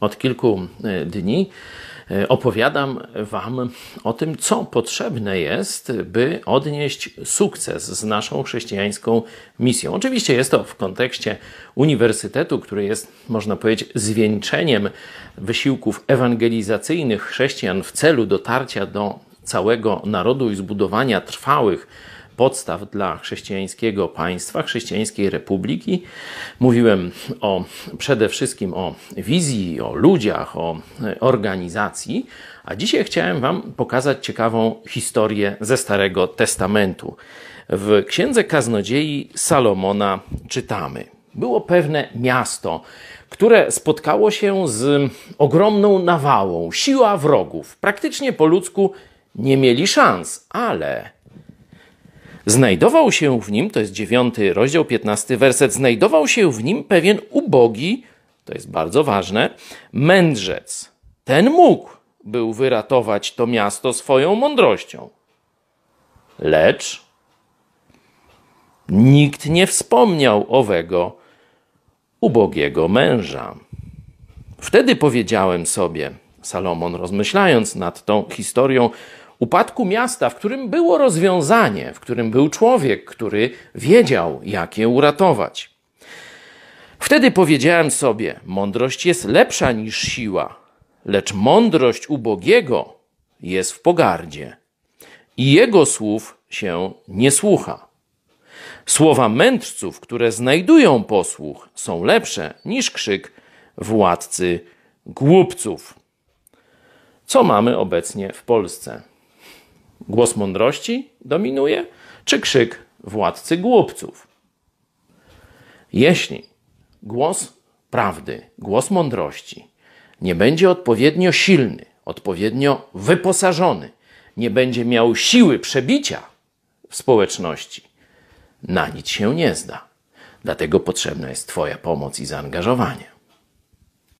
Od kilku e, dni e, opowiadam Wam o tym, co potrzebne jest, by odnieść sukces z naszą chrześcijańską misją. Oczywiście jest to w kontekście uniwersytetu, który jest, można powiedzieć, zwieńczeniem wysiłków ewangelizacyjnych chrześcijan w celu dotarcia do całego narodu i zbudowania trwałych podstaw dla chrześcijańskiego państwa, chrześcijańskiej republiki. Mówiłem o, przede wszystkim o wizji, o ludziach, o organizacji, a dzisiaj chciałem Wam pokazać ciekawą historię ze Starego Testamentu. W Księdze Kaznodziei Salomona czytamy: Było pewne miasto, które spotkało się z ogromną nawałą, siła wrogów. Praktycznie po ludzku nie mieli szans, ale znajdował się w nim, to jest dziewiąty rozdział, piętnasty werset, znajdował się w nim pewien ubogi, to jest bardzo ważne, mędrzec. Ten mógł był wyratować to miasto swoją mądrością. Lecz nikt nie wspomniał owego ubogiego męża. Wtedy powiedziałem sobie, Salomon rozmyślając nad tą historią, upadku miasta, w którym było rozwiązanie, w którym był człowiek, który wiedział, jak je uratować. Wtedy powiedziałem sobie: Mądrość jest lepsza niż siła, lecz mądrość ubogiego jest w pogardzie i jego słów się nie słucha. Słowa mędrców, które znajdują posłuch, są lepsze niż krzyk władcy głupców. Co mamy obecnie w Polsce? Głos mądrości dominuje, czy krzyk władcy głupców? Jeśli głos prawdy, głos mądrości nie będzie odpowiednio silny, odpowiednio wyposażony, nie będzie miał siły przebicia w społeczności, na nic się nie zda. Dlatego potrzebna jest Twoja pomoc i zaangażowanie.